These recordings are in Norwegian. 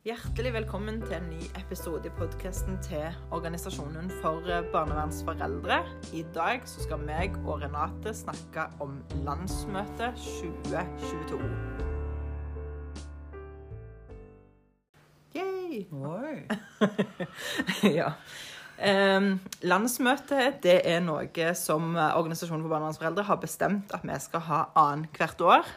Hjertelig velkommen til en ny episode i podkasten til Organisasjonen for barnevernsforeldre. I dag så skal meg og Renate snakke om landsmøtet 2022. Yay! Oi. ja. Um, landsmøtet det er noe som Organisasjonen for barnevernsforeldre har bestemt at vi skal ha annethvert år.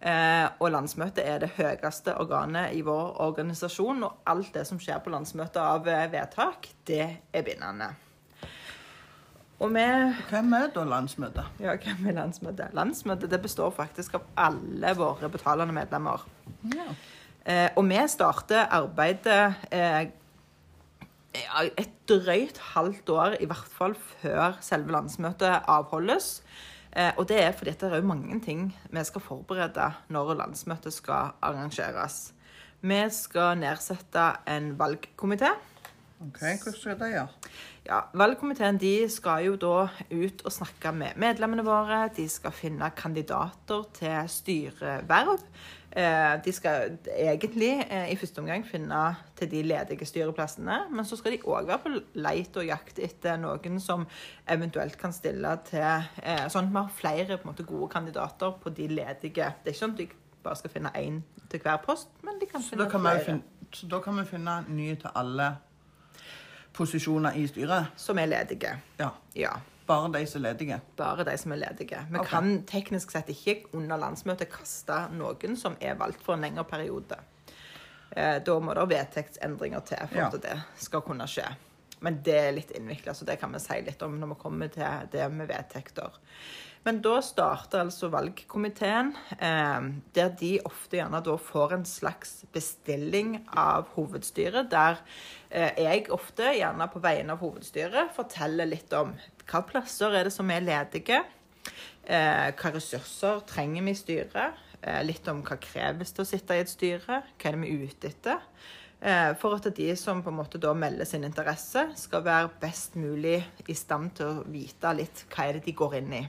Eh, og landsmøtet er det høyeste organet i vår organisasjon, og alt det som skjer på landsmøtet av eh, vedtak, det er bindende. Og vi Hvem er da landsmøtet? Ja, hvem er landsmøtet? Landsmøtet det består faktisk av alle våre betalende medlemmer. Ja. Eh, og vi starter arbeidet eh, et drøyt halvt år, i hvert fall før selve landsmøtet avholdes. Eh, og det er fordi det er mange ting vi skal forberede når landsmøtet skal arrangeres. Vi skal nedsette en valgkomité. OK, hva skal de gjøre? Ja, Valgkomiteen de skal jo da ut og snakke med medlemmene våre. De skal finne kandidater til styreverv. Eh, De skal egentlig eh, i første omgang finne til de ledige styreplassene. Men så skal de òg være på leit og jakt etter noen som eventuelt kan stille til eh, Sånn at vi har flere måte, gode kandidater på de ledige. Det er ikke sånn at de bare skal finne én til hver post, men de kan Så finne kan, flere finne, så da kan vi finne nye til alle posisjoner i styret? som er ledige. Ja. Ja. Bare de som er ledige? Bare de som er ledige. Vi okay. kan teknisk sett ikke under landsmøtet kaste noen som er valgt for en lengre periode. Eh, Da må det vedtektsendringer til for Ja. at det skal kunne skje. Men det er litt innvikla, så det kan vi si litt om når vi kommer til det med vedtekter. Men da starter altså valgkomiteen, eh, der de ofte gjerne da får en slags bestilling av hovedstyret, der eh, jeg ofte, gjerne på vegne av hovedstyret, forteller litt om hva plasser er det som er ledige, Hvilke ressurser trenger vi i styret, eh, litt om hva kreves til å sitte i et styre, hva er det vi er ute etter. Eh, For at de som på en måte da melder sin interesse, skal være best mulig i stand til å vite litt hva er det de går inn i.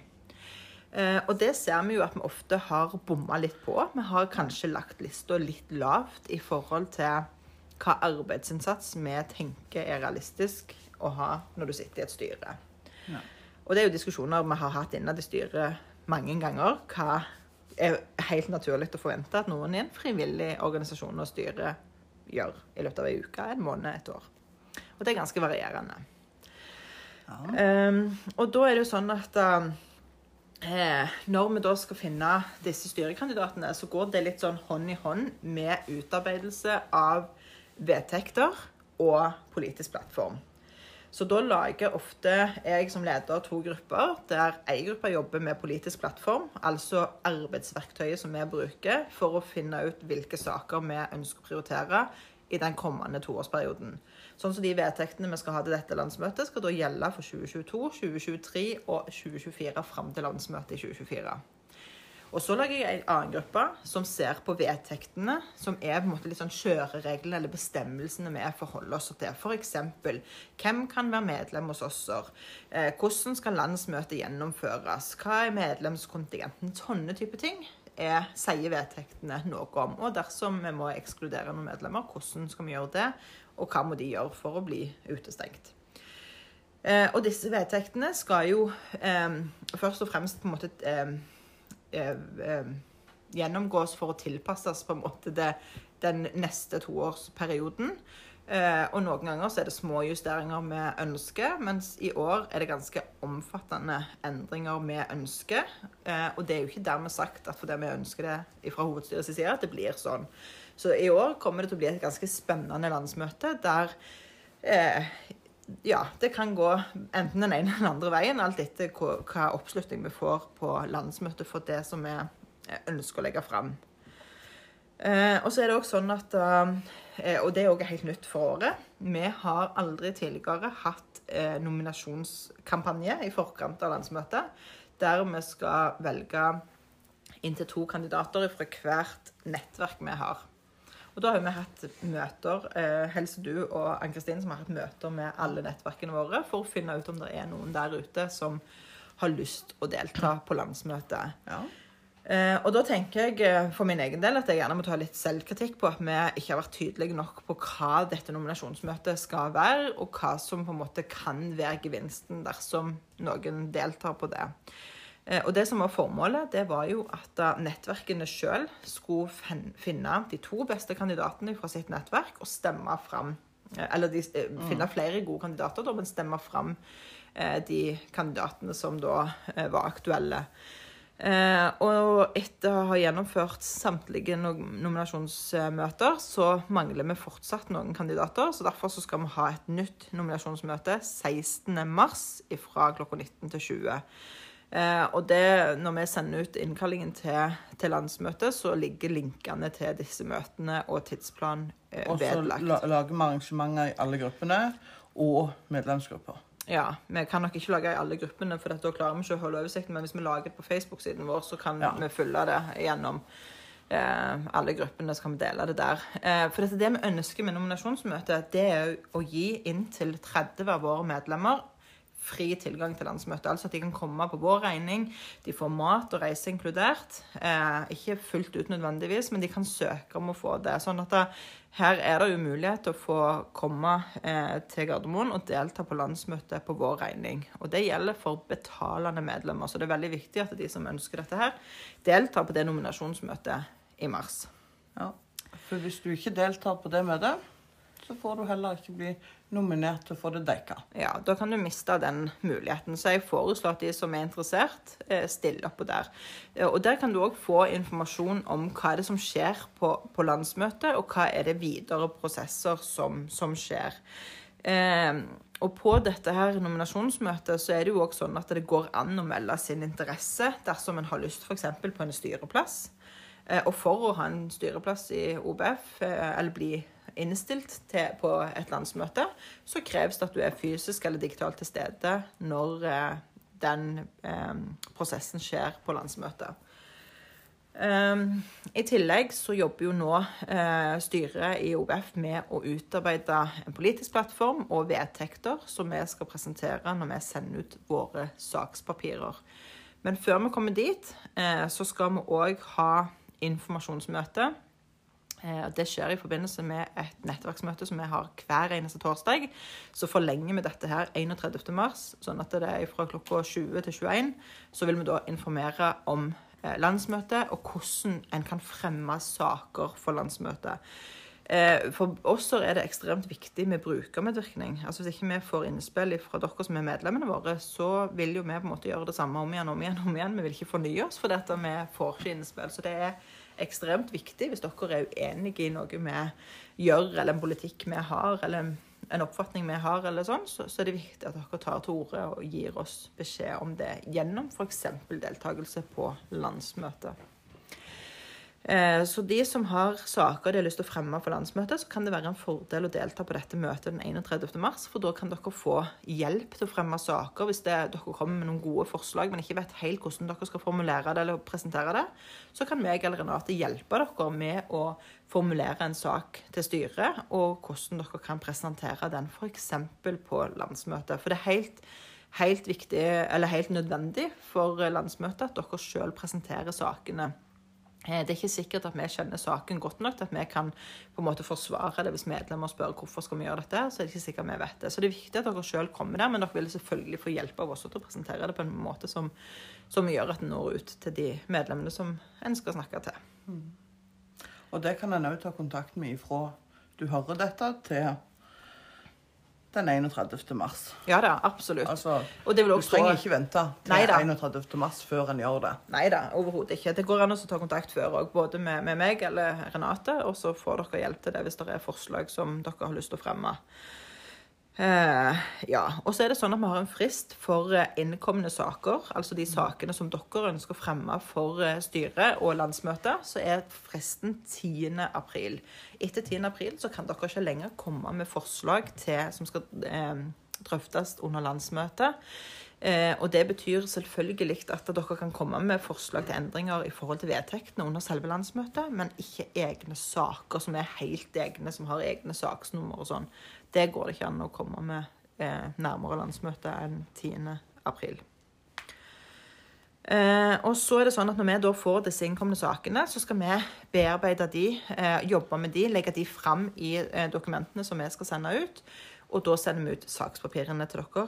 Eh, og det ser vi jo at vi ofte har bomma litt på. Vi har kanskje lagt lista litt lavt i forhold til hva arbeidsinnsats vi tenker er realistisk å ha når du sitter i et styre. Ja. Og det er jo diskusjoner vi har hatt innad i styret mange ganger. Hva er helt naturlig å forvente at noen i en frivillig organisasjon og styre gjør i løpet av ei uke, en måned, et år. Og det er ganske varierende. Ja. Um, og da er det jo sånn at um, når vi da skal finne disse styrekandidatene, så går det litt sånn hånd i hånd med utarbeidelse av vedtekter og politisk plattform. Så da lager ofte jeg som leder to grupper, der én gruppe jobber med politisk plattform, altså arbeidsverktøyet som vi bruker for å finne ut hvilke saker vi ønsker å prioritere i den kommende toårsperioden. Sånn som de vedtektene vi skal ha til dette landsmøtet, skal da gjelde for 2022, 2023 og 2024 fram til landsmøtet i 2024. Og så lager jeg en annen gruppe som ser på vedtektene, som er på en måte litt sånn kjørereglene eller bestemmelsene vi forholder oss til. F.eks.: Hvem kan være medlem hos oss? Eh, hvordan skal landsmøtet gjennomføres? Hva er medlemskontingenten? Sånne type ting er, sier vedtektene noe om. Og dersom vi må ekskludere noen medlemmer, hvordan skal vi gjøre det? Og hva må de gjøre for å bli utestengt? Eh, og disse vedtektene skal jo eh, først og fremst på en måte eh, gjennomgås for å tilpasses på en måte det, den neste toårsperioden. Eh, og noen ganger så er det små justeringer vi ønsker, mens i år er det ganske omfattende endringer vi ønsker. Eh, og det er jo ikke dermed sagt at fordi vi ønsker det fra hovedstyrets side, at det blir sånn. Så i år kommer det til å bli et ganske spennende landsmøte der eh, ja, det kan gå enten den ene eller den andre veien, alt etter hva, oppslutning vi får på landsmøtet for det som vi eh, ønsker å legge fram. Eh, og så er det også sånn at eh, Og det er òg helt nytt for året. Vi har aldri tidligere hatt eh, nominasjonskampanje i forkant av landsmøtet, der vi skal velge inntil to kandidater fra hvert nettverk vi har. Og da har vi hatt møter, eh, Helse du og Ann-Kristin, som har hatt møter med alle nettverkene våre for å finne ut om det er noen der ute som har lyst å delta på landsmøtet. Ja. Eh, og da tenker jeg eh, for min egen del at jeg gjerne må ta litt selvkritikk på at vi ikke har vært tydelige nok på hva dette nominasjonsmøtet skal være, og hva som på en måte kan være gevinsten dersom noen deltar på det. Eh, og det som var Formålet det var jo at nettverkene sjøl skulle finne de to beste kandidatene fra sitt nettverk og stemme fram eh, Eller de, eh, finne flere gode kandidater, men stemme fram eh, de kandidatene som da eh, var aktuelle. Eh, og etter å ha gjennomført samtlige nominasjonsmøter, så mangler vi fortsatt noen kandidater. Så derfor så skal vi ha et nytt nominasjonsmøte 16.3 fra klokka 19 til 20. Eh, og det, når vi sender ut innkallingen til, til landsmøtet, så ligger linkene til disse møtene og tidsplan eh, Og så lager vi arrangementer i alle gruppene og medlemsgrupper. Ja, Vi kan nok ikke lage i alle gruppene, for da klarer vi ikke å holde oversikten. Men hvis vi lager det på Facebook-siden vår, så kan Ja. vi følge det gjennom eh, alle gruppene. Så kan vi dele det der. Eh, for det vi ønsker med nominasjonsmøtet, det er å gi inntil 30 av våre medlemmer fri tilgang til landsmøtet. Altså at de kan komme på vår regning. De får mat og reise inkludert. Eh, ikke fullt ut nødvendigvis, men de kan søke om å få det. Sånn at det, her er det jo mulighet til å få komme eh, til Gardermoen og delta på landsmøtet på vår regning. Og det gjelder for betalende medlemmer, så det er veldig viktig at de som ønsker dette her, deltar på det nominasjonsmøtet i mars. Ja. For hvis du ikke deltar på det møtet, så får du heller ikke bli nominert til å få det dekka. Ja, da kan du miste den muligheten. Så jeg foreslår at de som er interessert, eh, stiller opp der. Eh, Og der kan du òg få informasjon om hva er det som skjer på, på landsmøtet, og hva er det videre prosesser som, som skjer. Eh, og på dette her nominasjonsmøtet så er det jo også sånn at det går an å melde sin interesse dersom en har lyst f.eks. på en styreplass. Eh, Og for å ha en styreplass i OBF, eh, eller bli innstilt til, på et landsmøte, så kreves det at du er fysisk eller digitalt til stede når eh, den eh, prosessen skjer på landsmøtet. Um, I tillegg så jobber jo nå eh, styret i OVF med å utarbeide en politisk plattform og vedtekter som vi skal presentere når vi sender ut våre sakspapirer. Men før vi kommer dit, eh, så skal vi òg ha informasjonsmøte. Eh, det skjer i forbindelse med et nettverksmøte som vi har hver eneste torsdag. Så forlenger vi dette her 31. mars, sånn at det er fra klokka 20 til 21. Så vil vi da informere om eh, landsmøtet og hvordan en kan fremme saker for landsmøtet. Eh, For oss er det ekstremt viktig med brukermedvirkning. Altså Hvis ikke vi får innspill fra dere som er medlemmene våre, så vil jo vi på en måte gjøre det samme om igjen om igjen. om igjen. Vi vil ikke fornye oss for dette, vi får ikke innspill. Så det er ekstremt viktig hvis dere er uenige i noe vi gjør, eller en politikk vi har, eller en oppfatning vi har, eller sånn, så, så er det viktig at dere tar til orde og gir oss beskjed om det gjennom f.eks. deltakelse på landsmøtet. Eh, Så de som har saker de har lyst til å fremme for landsmøtet, så kan det være en fordel å delta på dette møtet den 31. mars, for da kan dere få hjelp til å fremme saker hvis det, dere kommer med noen gode forslag, men ikke vet helt hvordan dere skal formulere det eller presentere det. Så kan meg eller Renate hjelpe dere med å formulere en sak til styret, og hvordan dere kan presentere den f.eks. på landsmøtet. For det er helt helt viktig, eller helt nødvendig for landsmøtet at dere sjøl presenterer sakene. Eh, Det er ikke sikkert at vi kjenner saken godt nok til at vi kan på en måte forsvare det hvis medlemmer spør hvorfor skal vi gjøre dette. så er det ikke sikkert vi vet det. Så det er viktig at dere selv kommer der, men dere vil selvfølgelig få hjelp av oss til å presentere det på en måte som, som gjør at det når ut til de medlemmene som en skal snakke til. Og det kan en òg ta kontakt med ifra du hører dette, til den 31. mars. Ja da, absolutt. Altså, Og det vil du trenger stå ikke vente til Neida. 31. mars før en gjør det. Nei da, overhodet ikke. Det går an å ta kontakt før òg, både med, med meg eller Renate. Og så får dere hjelp til det hvis det er forslag som dere har lyst til å fremme. Eh, ja. Og så er det sånn at vi har en frist for eh, innkomne saker. Altså de sakene som dere ønsker å fremme for eh, styret og landsmøtet. Så er fristen 10. april. Etter 10. april så kan dere ikke lenger komme med forslag til, som skal eh, drøftes under landsmøtet. Eh, og det betyr selvfølgelig at dere kan komme med forslag til endringer i forhold til vedtektene under selve landsmøtet, men ikke egne saker som er helt egne, som har egne saksnummer og sånn. Det går det ikke an å komme med eh, nærmere landsmøtet enn 10. april. Eh, og så er det sånn at Når vi da får disse innkomne sakene, så skal vi bearbeide de, eh, jobbe med de, legge de fram i eh, dokumentene som vi skal sende ut. Og da sender vi ut sakspapirene til dere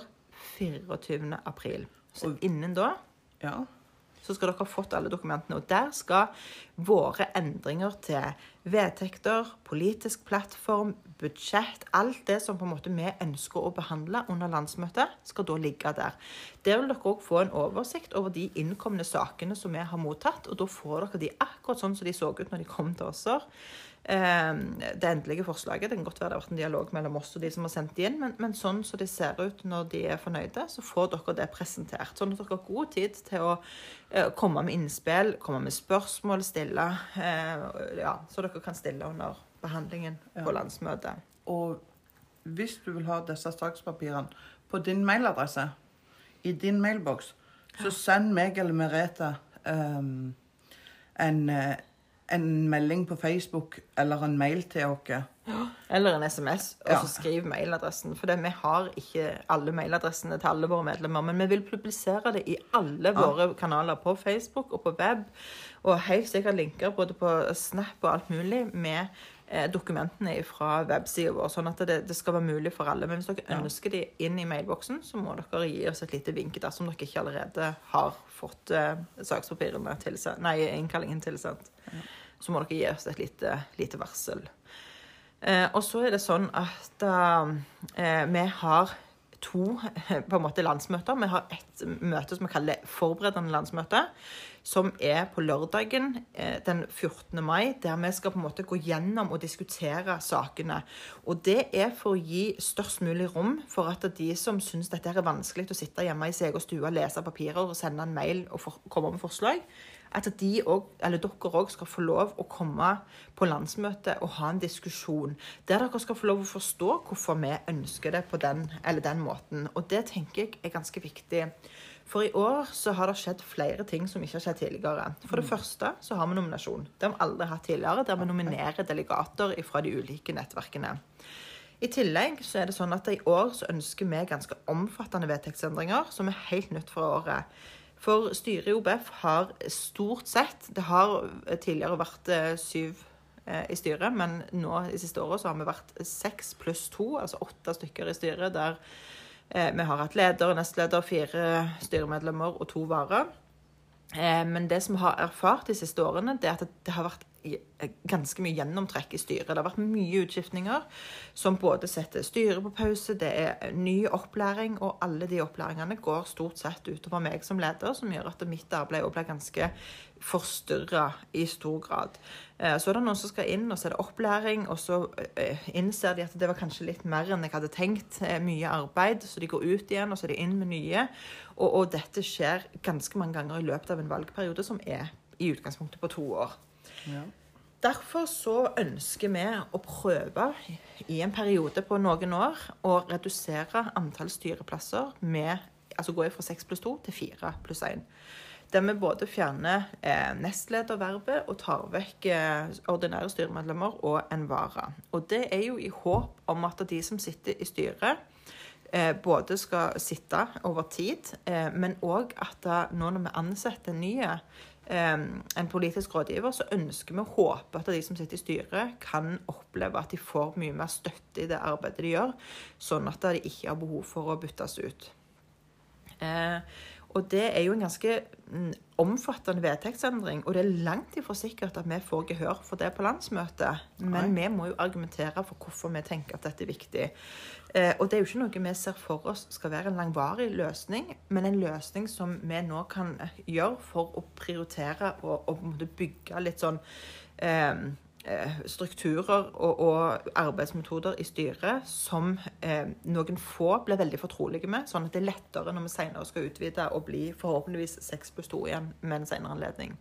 24. april. Så Og- innen da Ja. så skal dere ha fått alle dokumentene. Og der skal våre endringer til vedtekter, politisk plattform, budsjett, alt det som på en måte vi ønsker å behandle under landsmøtet, skal da ligge der. Der vil dere òg få en oversikt over de innkomne sakene som vi har mottatt. Og da får dere de akkurat sånn som de så ut når de kom til oss. Eh, det endelige forslaget. Det kan godt være det har vært en dialog mellom oss og de som har sendt det inn, men, men sånn som de ser ut når de er fornøyde, så får dere det presentert. Sånn at dere har god tid til å eh, komme med innspill, komme med spørsmål, stille. Eh, ja, så dere kan stille under behandlingen Ja. på landsmøtet. Og hvis du vil ha disse sakspapirene på din mailadresse, i din mailboks, så send meg eller Merete um, en, eh, en melding på Facebook eller en mail til oss. Eller en SMS, og Ja. så skriv mailadressen. For det, vi har ikke alle mailadressene til alle våre medlemmer, men vi vil publisere det i alle våre kanaler på Facebook og på web. Og helt sikkert linker både på Snap og alt mulig med eh, dokumentene fra websida vår, sånn at det, det skal være mulig for alle. Men hvis dere Ja. ønsker de inn i mailboksen, så må dere gi oss et lite vink dersom dere ikke allerede har fått eh, sakspapirene tilsendt, nei, innkallingen tilsendt. Så må dere gi oss et lite, lite varsel. Eh, og så er det sånn at eh, vi har to på en måte landsmøter. Vi har et møte som vi kaller forberedende landsmøte, som er på lørdagen eh, den 14. mai, der vi skal på en måte gå gjennom og diskutere sakene. Og det er for å gi størst mulig rom for at de som syns dette er vanskelig å sitte hjemme i sin egen stue lese papirer og sende en mail og for, komme med forslag, at de også, eller dere òg skal få lov å komme på landsmøtet og ha en diskusjon. Der dere skal få lov å forstå hvorfor vi ønsker det på den eller den måten. Og det tenker jeg er ganske viktig. For i år så har det skjedd flere ting som ikke har skjedd tidligere. For det første så har vi nominasjon. Det har vi aldri hatt tidligere. Der vi nominerer delegater fra de ulike nettverkene. I tillegg så er det sånn at i år så ønsker vi ganske omfattende vedtektsendringer som er helt nytt fra året. For styret i OBF har stort sett Det har tidligere vært eh, syv eh, i styret, men nå i siste året så har vi vært seks pluss to, altså åtte stykker i styret, der vi har hatt leder, nestleder, fire styremedlemmer og to varer. Eh, men det som vi har erfart de siste årene, det er at det har vært ganske mye gjennomtrekk i styret. Det har vært mye utskiftninger som både setter styret på pause, det er ny opplæring, og alle de opplæringene går stort sett utover meg som leder, som gjør at mitt arbeid blir ganske forstyrra i stor grad. Eh, Så er det noen som skal inn, og så er det opplæring, og så eh, innser de at det var kanskje litt mer enn jeg hadde tenkt. eh, Mye arbeid, så de går ut igjen, og så er de inn med nye. Og, og dette skjer ganske mange ganger i løpet av en valgperiode som er i utgangspunktet på to år. Derfor så ønsker vi å prøve i en periode på noen år å redusere antall styreplasser med Altså gå fra seks pluss to til fire pluss én. Der vi både fjerner eh, nestledervervet og tar vekk eh, ordinære styremedlemmer og en vara. Og det er jo i håp om at de som sitter i styret, eh, både skal sitte over tid, eh, men òg at da, nå når vi ansetter nye eh, en politisk rådgiver, så ønsker vi å håpe at de som sitter i styret, kan oppleve at de får mye mer støtte i det arbeidet de gjør, sånn at de ikke har behov for å byttes ut. Eh, og det er jo en ganske mm, omfattende vedtektsendring, og det er langt ifra sikkert at vi får gehør for det på landsmøtet. Men vi må jo argumentere for hvorfor vi tenker at dette er viktig. Eh, og det er jo ikke noe vi ser for oss skal være en langvarig løsning, men en løsning som vi nå kan gjøre for å prioritere og, og bygge litt sånn eh, eh, strukturer og, og arbeidsmetoder i styret som eh, noen få blir veldig fortrolige med, sånn at det er lettere når vi senere skal utvide og bli forhåpentligvis seks pluss to igjen med en senere anledning.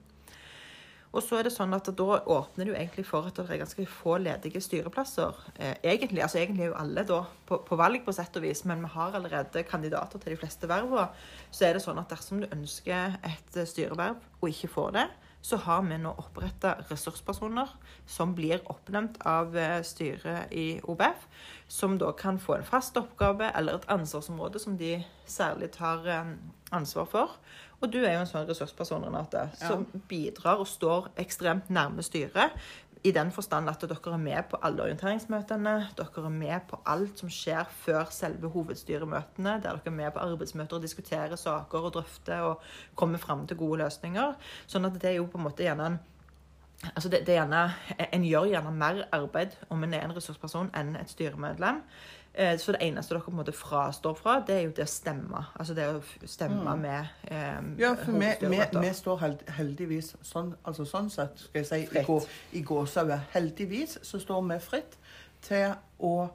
Og så er det sånn at Da åpner du egentlig for at det er ganske få ledige styreplasser. Eh, egentlig, altså egentlig er jo alle da på, på valg, på sett og vis, men vi har allerede kandidater til de fleste vervene. Så er det sånn at dersom du ønsker et eh, styreverv og ikke får det, så har vi nå oppretta ressurspersoner som blir oppnevnt av eh, styret i OBF, som da kan få en fast oppgave eller et ansvarsområde som de særlig tar eh, ansvar for. Og du er jo en sånn ressursperson, Renate, som bidrar og står ekstremt nærme styret. I den forstand at dere er med på alle orienteringsmøtene. Dere er med på alt som skjer før selve hovedstyremøtene. Der dere er med på arbeidsmøter og diskuterer saker og drøfter og kommer fram til gode løsninger. Sånn at det er jo på en måte gjerne en Altså det, det er gjerne, En gjør gjerne mer arbeid om en er en ressursperson enn et styremedlem. Eh, Så det eneste dere på en måte frastår fra, det er jo det å stemme. Altså det å stemme med eh, Mm. Ja, for vi, vi, vi står held, heldigvis sånn, altså sånn sett, skal jeg si, i, Fritt. gå, i gåseøyne, heldigvis så står vi fritt til å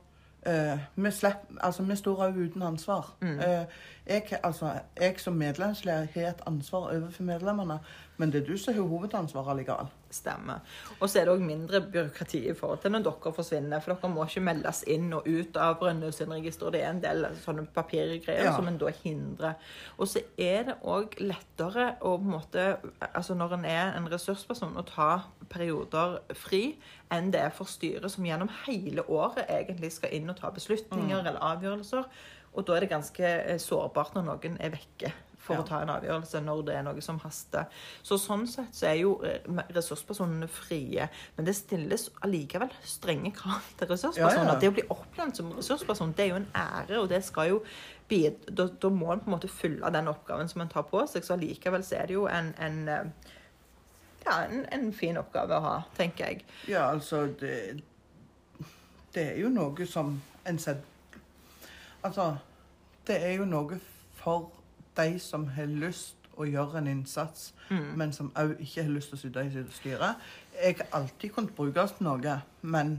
eh, vi, slipper, altså, vi står òg uten ansvar. Mm. Eh, jeg, altså, jeg som medlemsleder har et ansvar overfor medlemmene, men det er du som har hovedansvaret allikevel. Stemmer. Og så er det òg mindre byråkrati i forhold til når dere forsvinner. For dere må ikke meldes inn og ut av Brønnøysundregisteret. Det er en del sånne papirgreier Ja. som en da hindrer. Og så er det òg lettere å på en måte Altså når en er en ressursperson, å ta perioder fri enn det er for styret, som gjennom hele året egentlig skal inn og ta beslutninger eller avgjørelser. Og da er det ganske eh, sårbart når noen er vekke for Ja. å ta en avgjørelse når det er noe som haster. Så sånn sett så er jo eh, ressurspersonene frie. Men det stilles allikevel strenge krav til ressurspersoner. Ja, ja. Det å bli oppnevnt som ressursperson, det er jo en ære, og det skal jo da, da må en på en måte fylle den oppgaven som en tar på seg. Så allikevel så er det jo en, en eh, ja, en, en fin oppgave å ha, tenker jeg. Ja, altså det, det er jo noe som en sett Altså, det er jo noe for de som har lyst å gjøre en innsats, men som òg ikke har lyst til å sitte i styret. Jeg har alltid kunnet brukes til noe, men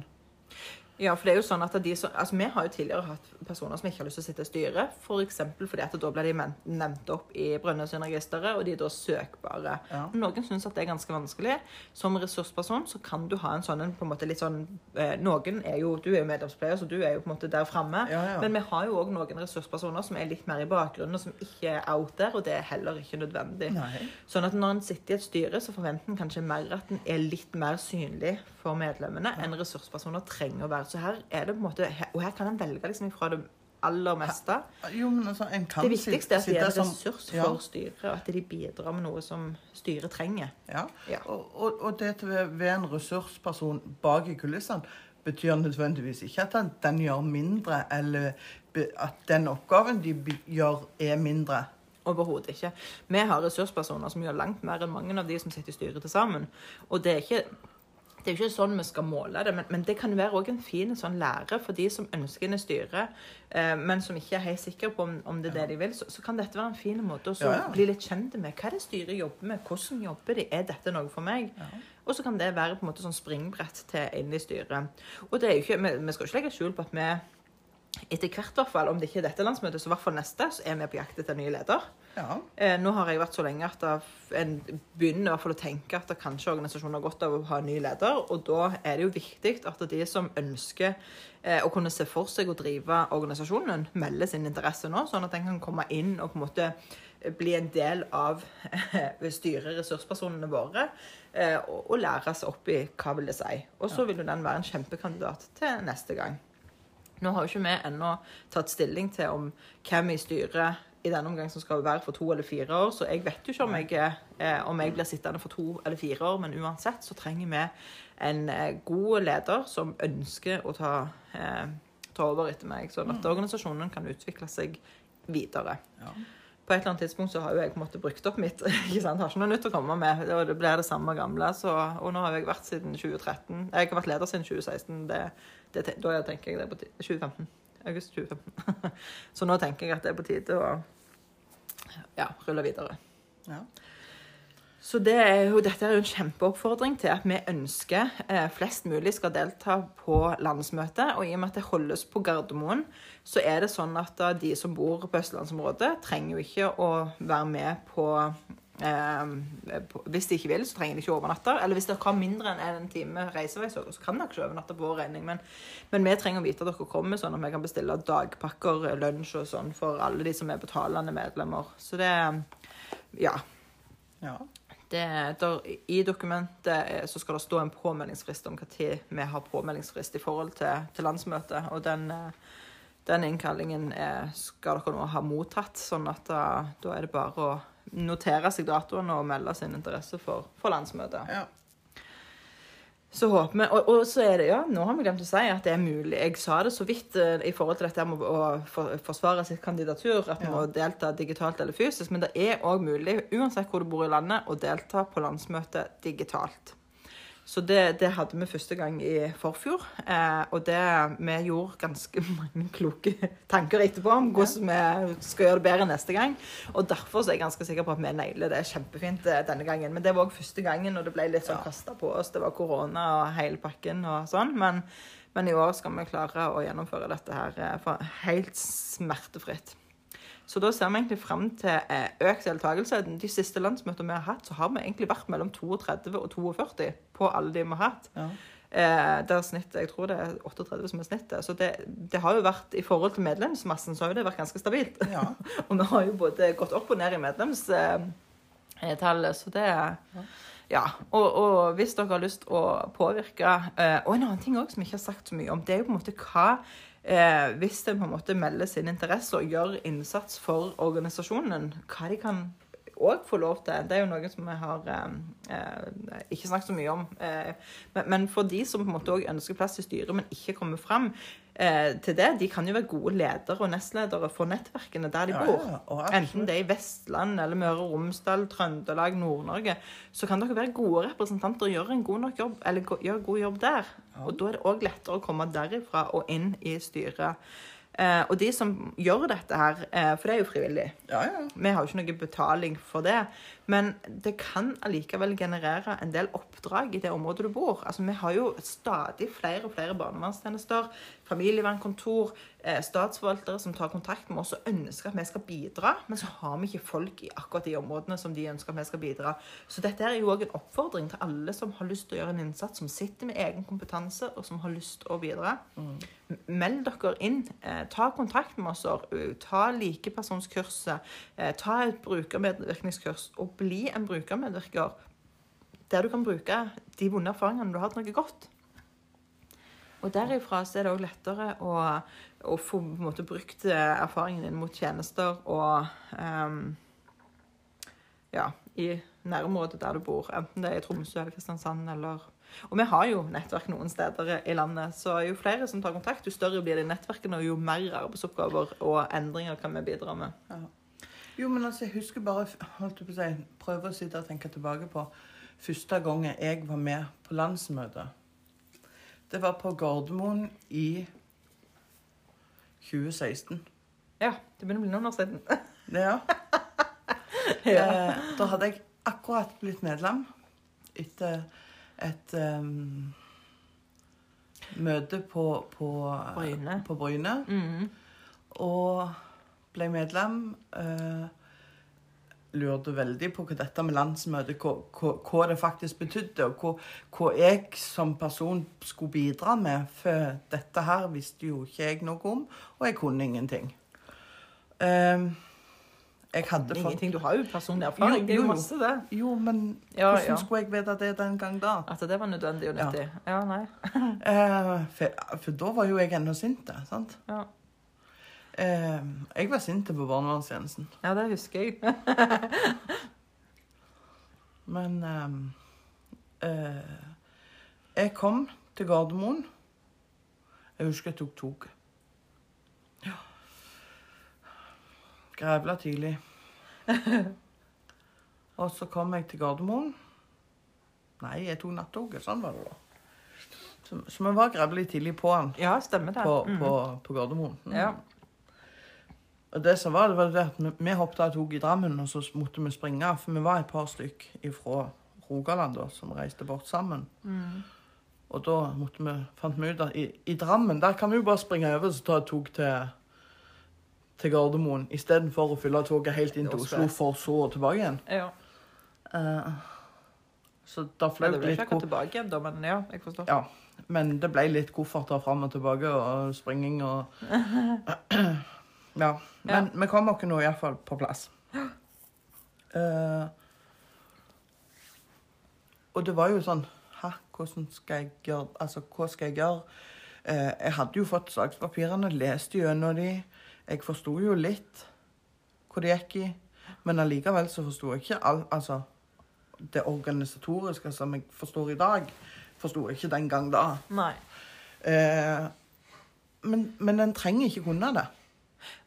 Ja, for det er jo sånn at de som, altså Vi har jo tidligere hatt personer som ikke har lyst til å sitte i styret. F.eks. fordi at da ble de nevnt opp i Brønnøysundregisteret, og de er da søkbare. Ja. Noen syns at det er ganske vanskelig. Som ressursperson så kan du ha en sånn en på en måte litt sånn eh, Noen er jo Du er jo medlemspleier, så du er jo på en måte der framme. Ja, ja. Men vi har jo òg noen ressurspersoner som er litt mer i bakgrunnen, og som ikke er out der, og det er heller ikke nødvendig. Nei. Sånn at når en sitter i et styre, så forventer en kanskje mer at en er litt mer synlig for medlemmene enn ressurspersoner trenger å være. Så her er det på en måte, Og her kan en velge liksom fra det aller meste. Jo, men altså, Det viktigste er at de er en ressurs Ja. for styret, og at de bidrar med noe som styret trenger. Ja. Ja. Og, og, og det ved å være en ressursperson bak i kulissene betyr nødvendigvis ikke at den, den gjør mindre, eller at den oppgaven de gjør, er mindre. Overhodet ikke. Vi har ressurspersoner som gjør langt mer enn mange av de som sitter i styret til sammen. Og det er ikke det er jo ikke sånn vi skal måle det, men, men det kan være en fin sånn lære for de som ønsker inn i styret, eh, men som ikke er helt sikre på om, om det er det de vil. Så, så kan dette være en fin måte å Ja, ja. bli litt kjent med. Hva er det styret jobber med? Hvordan jobber de? Er dette noe for meg? Og så kan det være på en måte sånn springbrett til inn i styret. Og det er jo ikke, vi, vi skal ikke legge skjul på at vi etter hvert, hvert fall, om det ikke er dette landsmøtet, så i hvert fall neste, så er vi på jakt etter ny leder. Ja. Eh, nå har jeg vært så lenge at en begynner i hvert fall å tenke at kanskje organisasjonen har godt av å ha en ny leder. Og da er det jo viktig at de som ønsker eh, å kunne se for seg å drive organisasjonen, melder sin interesse nå, sånn at en kan komme inn og på en måte bli en del av eh, styreressurspersonene våre. Eh, og, og lære seg opp i hva vil det si. Og så vil jo den være en kjempekandidat til neste gang. Nå har jo ikke vi ennå tatt stilling til om hvem i styret i denne omgang som skal være for to eller fire år, så jeg vet jo ikke om jeg, eh, om jeg blir sittende for to eller fire år, men uansett så trenger vi en eh, god leder som ønsker å ta, eh, ta over etter meg, sånn at organisasjonen kan utvikle seg videre. Ja. På et eller annet tidspunkt så har jo jeg på en måte brukt opp mitt. ikke sant? Har ikke noe nytt å komme med. og Det blir det samme gamle. Så, og nå har jeg vært siden 2013. Jeg har vært leder siden 2016. Det, det, da tenker jeg det er på tide. 2015. August 2015. så nå tenker jeg at det er på tide å ja, rulle videre. Ja. Så det er jo, dette er jo en kjempeoppfordring til at vi ønsker eh, flest mulig skal delta på landsmøtet. Og i og med at det holdes på Gardermoen, så er det sånn at da, de som bor på østlandsområdet, trenger jo ikke å være med på eh, på, Hvis de ikke vil, så trenger de ikke å overnatte. Eller hvis dere har mindre enn en time reisevei, så kan dere ikke overnatte på vår regning. Men, men vi trenger å vite at dere kommer, sånn at vi kan bestille dagpakker, lunsj og sånn for alle de som er betalende medlemmer. Så det Ja. ja. Der, I dokumentet eh, så skal det stå en påmeldingsfrist om når vi har påmeldingsfrist i forhold til, til landsmøtet. Og den, eh, den innkallingen er, skal dere nå ha mottatt, sånn at da, da er det bare å notere seg datoen og melde sin interesse for, for landsmøtet. Ja. Så håper vi, og, og så er det, ja, nå har vi glemt å si at det er mulig. Jeg sa det så vidt eh, i forhold til dette med å for, forsvare sitt kandidatur, at vi Ja. må delta digitalt eller fysisk, men det er òg mulig, uansett hvor du bor i landet, å delta på landsmøtet digitalt. Så det, det hadde vi første gang i forfjor, eh, og det, vi gjorde ganske mange kloke tanker etterpå om hvordan vi skal gjøre det bedre neste gang. Og derfor så er jeg ganske sikker på at vi nailer det kjempefint eh, denne gangen. Men det var òg første gangen, og det ble litt sånn kasta på oss. Det var korona og hele pakken og sånn. Men, men i år skal vi klare å gjennomføre dette her eh, helt smertefritt. Så da ser vi egentlig fram til eh, økt deltakelse. De siste landsmøtene vi har hatt, så har vi egentlig vært mellom 32 og 42 på alle de vi har hatt. Ja. Eh, der snittet, Jeg tror det er 38 som er snittet. Så det, det har jo vært, i forhold til medlemsmassen, så har jo det vært ganske stabilt. ja. Og vi har jo både gått opp og ned i medlemstallet, så det Ja. Og, og hvis dere har lyst å påvirke eh, Og en annen ting også som vi ikke har sagt så mye om, det er jo på en måte hva eh, Hvis en på en måte melder sin interesse og gjør innsats for organisasjonen, hva de kan òg få lov til. Det er jo noe som vi har eh, eh, ikke snakket så mye om. Eh, men, men for de som på en måte òg ønsker plass i styret, men ikke kommer fram eh, til det, de kan jo være gode ledere og nestledere for nettverkene der de bor. ja, Enten det er i Vestland eller Møre og Romsdal, Trøndelag, Nord-Norge, så kan dere være gode representanter og gjøre en god nok jobb, eller gjøre god jobb der. Og da er det òg lettere å komme derifra og inn i styret. Eh, og de som gjør dette her, eh, for det er jo frivillig, Ja, ja. vi har jo ikke noe betaling for det. Men det kan allikevel generere en del oppdrag i det området du bor. Altså, Vi har jo stadig flere og flere barnevernstjenester, familievernkontor, eh, statsforvaltere som tar kontakt med oss og ønsker at vi skal bidra. Men så har vi ikke folk i akkurat de områdene som de ønsker at vi skal bidra. Så dette er jo òg en oppfordring til alle som har lyst til å gjøre en innsats, som sitter med egen kompetanse og som har lyst til å bidra. Mm. Meld dere inn. Eh, ta kontakt med oss. Ta likepersonskurset. Eh, ta et brukermedvirkningskurs og bli en brukermedvirker. Der du kan bruke de vonde erfaringene du har hatt, noe godt. Og derifra så er det òg lettere å, å få måte, brukt eh, erfaringen din mot tjenester og um, ja, i nærområdet der du bor. Enten det er i Tromsø eller Kristiansand eller Og vi har jo nettverk noen steder i landet, så jo flere som tar kontakt, jo større blir de nettverkene, og jo mer arbeidsoppgaver og endringer kan vi bidra med. Jo, men altså, jeg husker bare holdt på å si, Prøve å sitte og tenke tilbake på første gangen jeg var med på landsmøte. Det var på Gardermoen i 2016. Ja, det begynner å bli noen år siden. Det, ja. Eh, da hadde jeg akkurat blitt medlem etter et um, møte på, på Bryne. På Bryne. mm. Og ble medlem. Eh, lurte veldig på hva dette med landsmøte hva, hva, hva det faktisk betydde, og hva, hva jeg som person skulle bidra med. For dette her visste jo ikke jeg noe om, og jeg kunne ingenting. Um, jeg hadde fått Ingenting. Du har jo personlig erfaring. Jo, Det er jo jo, masse, det. Jo, men Ja, hvordan ja. skulle jeg vite det den gang da? At det var nødvendig og nyttig. Ja, nei. uh, for, for da var jo jeg ennå sint. sant? Ja. Eh, jeg var sint på barnevernstjenesten. ja, det husker jeg. Men eh, eh, Jeg kom til Gardermoen. Jeg husker jeg tok toget. Ja. Grævla tidlig. Og så kom jeg til Gardermoen. Nei, jeg tok nattoget. Sånn var det da. Så, vi var grævlig tidlig på han Ja, stemmer det. på, på, på Gardermoen. Mm. Ja. Og det som var, det var det at vi, vi hoppet av tog i Drammen, og så måtte vi springe. For vi var et par stykk fra Rogaland da, som reiste bort sammen. Mm. Og da måtte vi, fant vi ut at i, i Drammen der kan vi jo bare springe over og ta et tog til, til Gardermoen, istedenfor å fylle toget helt inn til Oslo for så og tilbake igjen. ja. Uh, så da fløy det litt ikke tilbake igjen, da, men ja, jeg forstår. Ja, men det ble litt kofferter fram og tilbake og springing og Ja. Men vi kom oss nå iallfall på plass. Uh, og det var jo sånn Hæ, hvordan skal jeg gjøre Altså, hva skal jeg gjøre? Uh, jeg hadde jo fått sakspapirene, leste gjennom de. Jeg forsto jo litt hvor det gikk i. Men allikevel så forsto jeg ikke all, altså, det organisatoriske som jeg forstår i dag, forsto jeg ikke den gang da. Nei. Uh, men, men en trenger ikke kunne det.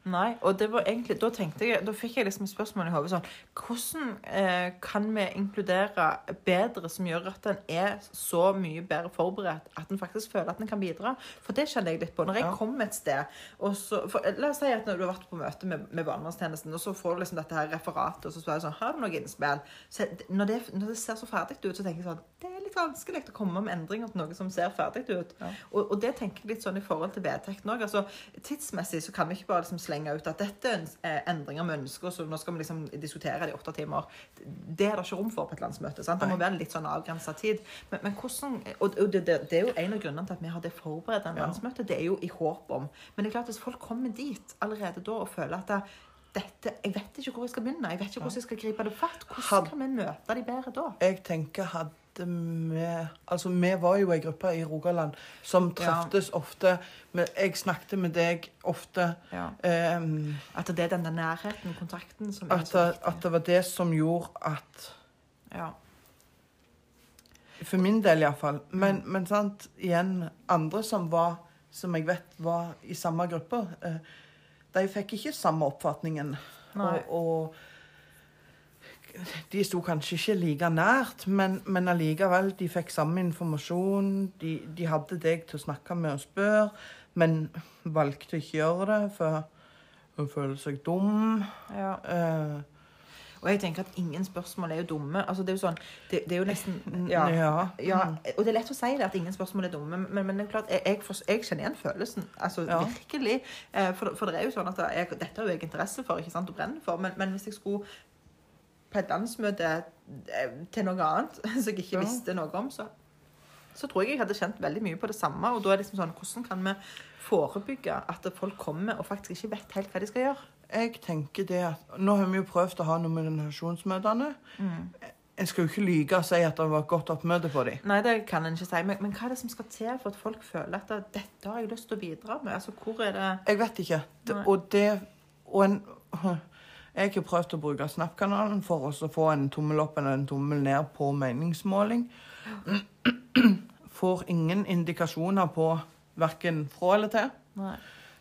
Nei, og det var egentlig, da tenkte jeg, da fikk jeg liksom spørsmål i hodet sånn Hvordan eh, kan vi inkludere bedre som gjør at en er så mye bedre forberedt at en faktisk føler at en kan bidra? For det kjenner jeg litt på. Når jeg Ja. kommer et sted og så, for, La oss si at når du har vært på møte med, med barnevernstjenesten, og så får du liksom dette her referatet, og så spør jeg sånn Har du noe innspill? Så når, det, når det ser så ferdig ut, så tenker jeg sånn Det er litt vanskelig å komme med endringer til noe som ser ferdig ut. Ja. Og, og det tenker jeg litt sånn i forhold til vedtekten òg. Altså, tidsmessig så kan vi ikke bare liksom slenge ut at dette er eh, endringer vi ønsker så nå skal vi liksom diskutere det i åtte timer. Det er det ikke rom for på et landsmøte. sant? Det må være litt sånn avgrensa tid. Men, men hvordan, og og det, det, det er jo en av grunnene til at vi har det forberedt en landsmøte. Det er jo i håp om. Men det er klart hvis folk kommer dit allerede da og føler at det, dette, jeg vet ikke hvor jeg skal begynne, jeg vet ikke hvordan jeg skal gripe det fatt, hvordan kan vi møte de bedre da? Jeg tenker hadde vi Altså, vi var jo ei gruppe i Rogaland som Ja. ofte. Men jeg snakket med deg ofte. Ja. Um, At det er den der nærheten, kontakten, som er at, så viktig. at det var det som gjorde at Ja. For min del iallfall. Men, men sant, igjen, andre som var som jeg vet var i samme gruppe, eh, de fikk ikke samme oppfatningen. Nei. Og, og de sto kanskje ikke like nært, men, men allikevel, de fikk samme informasjon. De, de hadde deg til å snakke med og spørre, men valgte ikke å gjøre det, for hun føler seg dum. ja. Uh, Og jeg tenker at ingen spørsmål er jo dumme. Altså, det er jo sånn, det, det er jo nesten ja. ja. Ja, og det er lett å si det, at ingen spørsmål er dumme, men, men det er klart, jeg, jeg, jeg kjenner igjen følelsen. Altså, virkelig. Eh, For, for det er jo sånn at jeg, dette har jo jeg interesse for, ikke sant, og brenner for, men, men hvis jeg skulle på et landsmøte eh, til noe annet som jeg ikke Ja. visste noe om, så, så tror jeg jeg hadde kjent veldig mye på det samme. Og da er det liksom sånn, hvordan kan vi forebygge at folk kommer og faktisk ikke vet helt hva de skal gjøre? Jeg tenker det at Nå har vi jo prøvd å ha nominasjonsmøtene. En skal jo ikke lyge og si at det var et godt oppmøte for dem. Nei, det kan en ikke si. Men, men hva er det som skal til for at folk føler at dette har jeg lyst til å bidra med? Altså, hvor er det Jeg vet ikke. Nei. og det og en, Jeg har prøvd å bruke Snap-kanalen for å få en tommel opp eller en tommel ned på meningsmåling. Får ingen indikasjoner på verken fra eller til. Nei.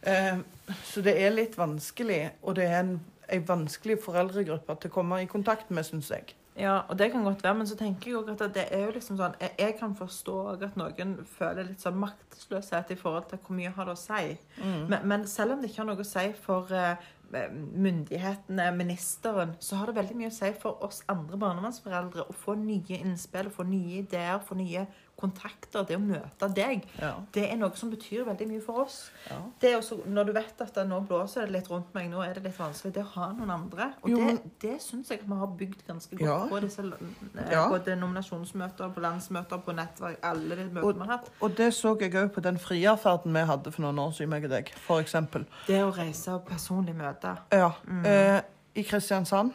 Eh, så det er litt vanskelig, og det er en, en vanskelig foreldregruppe til å komme i kontakt med, syns jeg. Ja, og det kan godt være, men så tenker jeg også at det er jo liksom sånn Jeg, jeg kan forstå at noen føler litt sånn maktesløshet i forhold til hvor mye har det å si. Men, men selv om det ikke har noe å si for eh, myndighetene, ministeren, så har det veldig mye å si for oss andre barnevernsforeldre å få nye innspill, få nye ideer, få nye kontakter. Det å møte deg, Ja. det er noe som betyr veldig mye for oss. Ja. Det er også, når du vet at det nå blåser det litt rundt meg, nå er det litt vanskelig, det å ha noen andre. Og Jo, det, det syns jeg vi har bygd ganske godt Ja. på disse eh, Ja. både nominasjonsmøter, på landsmøter, på nettverk, alle de møtene vi har hatt. og det så jeg òg på den frierferden vi hadde for noen år siden, meg og deg, eksempel. Det å reise og personlig møte. Ja. Eh, I Kristiansand,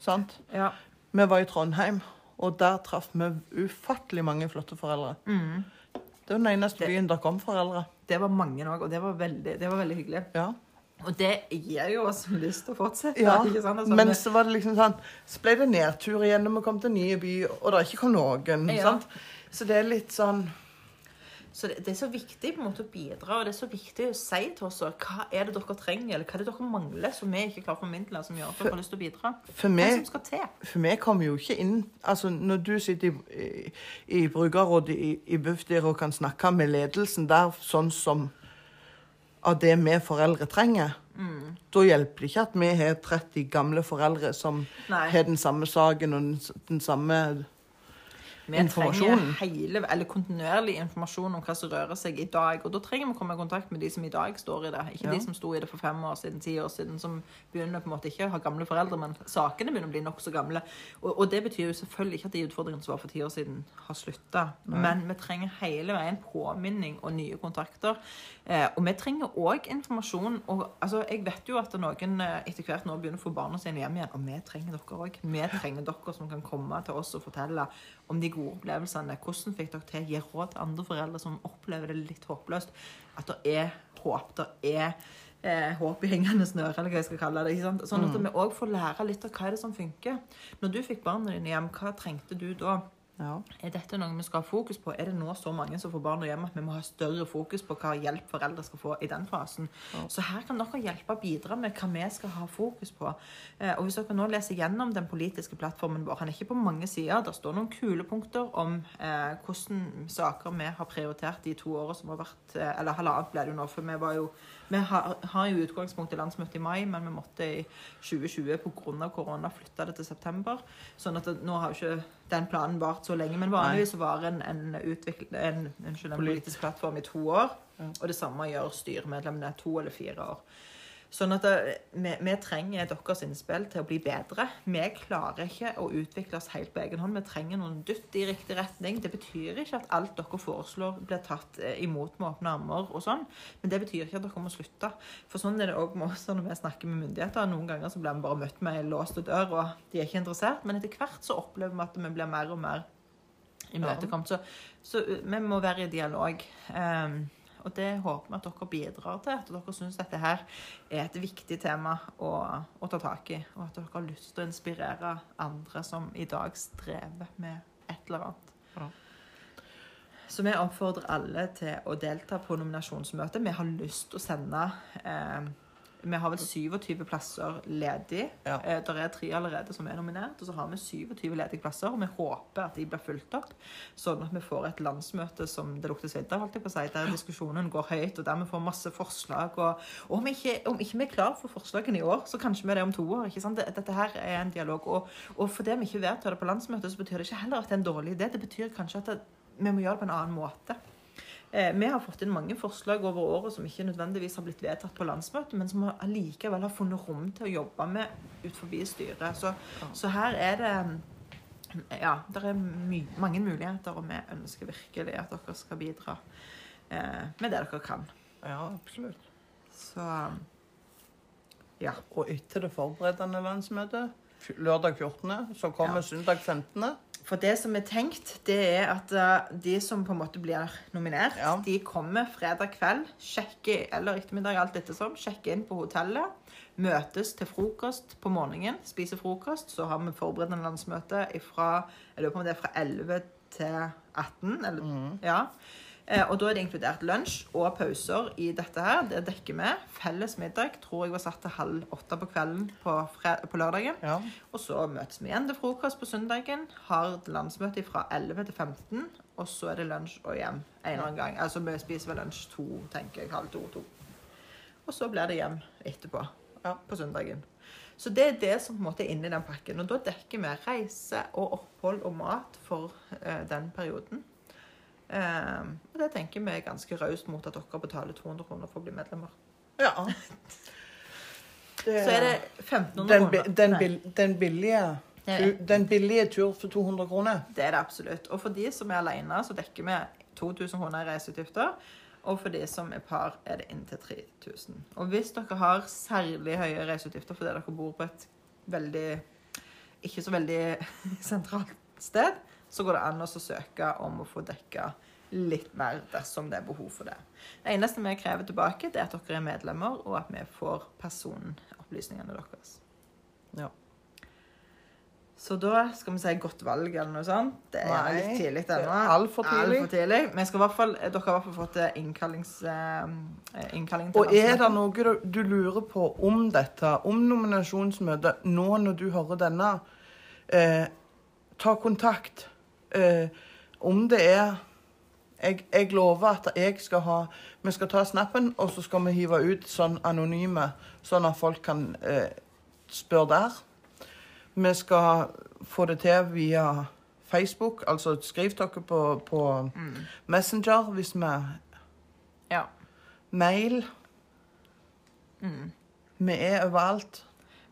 sant. Ja. Vi var i Trondheim, og der traff vi ufattelig mange flotte foreldre. Mm. Det var den eneste byen der kom foreldre. Det var mange òg, og det var, veldig, det var veldig hyggelig. Ja. Og det gir jo oss lyst til å fortsette. ja. Altså, Men så var det liksom sånn Så ble det nedtur igjen, når vi kom til en ny by, og det ikke kom noen. Ja. sant? Så det er litt sånn Så det, det er så viktig på en måte å bidra, og det er så viktig å si til oss hva er det dere trenger, eller hva er det dere mangler som vi ikke klarer å formidle, som gjør at dere har lyst til å bidra. For meg som skal til. For meg kommer jo ikke inn Altså, når du sitter i, i, i brukerrådet i, i Bufdir og kan snakke med ledelsen der sånn som av det vi foreldre trenger, Mm. da hjelper det ikke at vi har 30 gamle foreldre som Nei. har den samme saken og den, den samme Vi Informasjonen. trenger hele, eller kontinuerlig informasjon om hva som rører seg i dag. Og da trenger vi å komme i kontakt med de som i dag står i det. Ikke Ja. de som sto i det for fem år siden, ti år siden, som begynner på en måte ikke å ha gamle foreldre, men sakene begynner å bli nokså gamle. Og, og det betyr jo selvfølgelig ikke at de utfordringene som var for ti år siden, har slutta. Men vi trenger hele veien påminning og nye kontakter. Eh, og vi trenger òg informasjon. Og altså, jeg vet jo at noen eh, etter hvert nå begynner å få barna sine hjem igjen, og vi trenger dere òg. Vi trenger dere som kan komme til oss og fortelle om de gode opplevelsene. Hvordan fikk dere til å gi råd til andre foreldre som opplever det litt håpløst? At det er håp, det er eh, håp i hengende snøre, eller hva jeg skal kalle det. Sånn at Mm. vi òg får lære litt av hva er det som funker. Når du fikk barna dine hjem, hva trengte du da? Ja. Er dette noe vi skal ha fokus på? Er det nå så mange som får barn og hjem at vi må ha større fokus på hva hjelp foreldre skal få i den fasen? Så her kan dere hjelpe og bidra med hva vi skal ha fokus på. Eh, og hvis dere nå leser gjennom den politiske plattformen vår, han er ikke på mange sider, det står noen kule punkter om eh, hvordan saker vi har prioritert de to årene som har vært eh, Eller halvannet ble det jo nå, for vi var jo vi har, har jo utgangspunkt i landsmøtet i mai, men vi måtte i 2020 pga. korona flytte det til september. Sånn at det, nå har jo ikke den planen vart så lenge. Men vanligvis så varer en, en, utvikl- en, unnskyld, en politisk plattform i to år. Ja. Og det samme gjør styremedlemmene to eller fire år. Sånn at det, vi, vi trenger deres innspill til å bli bedre. Vi klarer ikke å utvikle oss helt på egen hånd. Vi trenger noen dytt i riktig retning. Det betyr ikke at alt dere foreslår, blir tatt eh, imot med åpne armer og sånn. Men det betyr ikke at dere må slutte. For sånn er det òg med oss når vi snakker med myndigheter. Noen ganger så blir vi bare møtt med ei låst dør, og de er ikke interessert. Men etter hvert så opplever vi at vi blir mer og mer imøtekommet. Så, så uh, vi må være i dialog. Um, og det håper vi at dere bidrar til. At dere syns dette her er et viktig tema å, å ta tak i. Og at dere har lyst til å inspirere andre som i dag strever med et eller annet. Ja. Så vi oppfordrer alle til å delta på nominasjonsmøtet. Vi har lyst til å sende eh, Vi har vel 27 plasser ledig. Ja. Det der er tre allerede som er nominert, og så har vi 27 ledige plasser. Og vi håper at de blir fulgt opp, sånn at vi får et landsmøte som det lukter svidd av, si, der diskusjonen går høyt, og der vi får masse forslag. Og, og om, ikke, om ikke vi er klar for forslagene i år, så kanskje vi er det om to år. Dette her er en dialog. Og, og fordi vi ikke vedtar det på landsmøtet, så betyr det ikke heller at det er en dårlig idé. Det betyr kanskje at det, vi må gjøre det på en annen måte. Eh, vi har fått inn mange forslag over året som ikke nødvendigvis har blitt vedtatt på landsmøtet, men som allikevel har funnet rom til å jobbe med ut forbi styret. Så, så her er det Ja, det er mange muligheter, og vi ønsker virkelig at dere skal bidra eh, med det dere kan. ja, absolutt. Så ja. Og etter det forberedende landsmøtet, lørdag 14., så kommer Ja. søndag 15. For det som er tenkt, det er at eh, de som på en måte blir nominert, Ja. de kommer fredag kveld, sjekker, eller ettermiddag, alt ettersom, sjekker inn på hotellet, møtes til frokost på morgenen, spiser frokost, så har vi forberedende landsmøte fra jeg lurer på om det er fra 11 til 18, eller, ja. Eh, og da er det inkludert lunsj og pauser i dette her, det dekker vi. Felles middag tror jeg var satt til halv åtte på kvelden på, på lørdagen. Ja. Og så møtes vi igjen til frokost på søndagen. Har landsmøte fra 11 til 15. Og så er det lunsj og hjem en eller annen gang. Altså vi spiser vel lunsj to, tenker jeg. Halv to, to. Og så blir det hjem etterpå. Ja. På søndagen. Så det er det som på en måte er inni den pakken. Og da dekker vi reise og opphold og mat for eh, den perioden. Eh, og det tenker vi er ganske raust mot at dere betaler 200 kroner for å bli medlemmer. ja. Det, Så er det 1500 den, kroner. den, bil, den, billige, den billige tur for 200 kroner. Det er det absolutt. Og for de som er alene, så dekker vi 2000 kroner i reiseutgifter. Og for de som er par, er det inntil 3000. Og hvis dere har særlig høye reiseutgifter fordi dere bor på et veldig ikke så veldig sentralt sted, så går det an å søke om å få dekka litt mer dersom det er behov for det. Det eneste vi krever tilbake, det er at dere er medlemmer, og at vi får personopplysningene deres. Ja. Så da skal vi si godt valg eller noe sånt. Det er Nei, litt tidlig ennå. altfor tidlig. Alt for tidlig. Men skal fall, dere har i hvert fall fått eh, innkallings, eh, innkalling til Og er det noe du, du lurer på om dette, om nominasjonsmøtet, nå når du hører denne, eh, ta kontakt. Eh, om det er jeg, jeg lover at jeg skal ha Vi skal ta snappen, og så skal vi hive ut sånn anonyme, sånn at folk kan eh, spørre der. Vi skal få det til via Facebook, altså skriv dere på, på Mm. Messenger hvis vi Ja. Mail. Mm. Vi er overalt.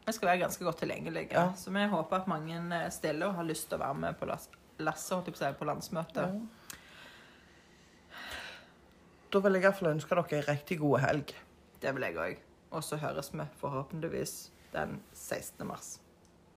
Vi skal være ganske godt tilgjengelige. Ja. Så vi håper at mange eh, stiller og har lyst til å være med på las- lasset holdt jeg på på landsmøtet. Da vil jeg iallfall ønske dere ei riktig god helg. Det vil jeg òg. Og så høres vi forhåpentligvis den 16. mars.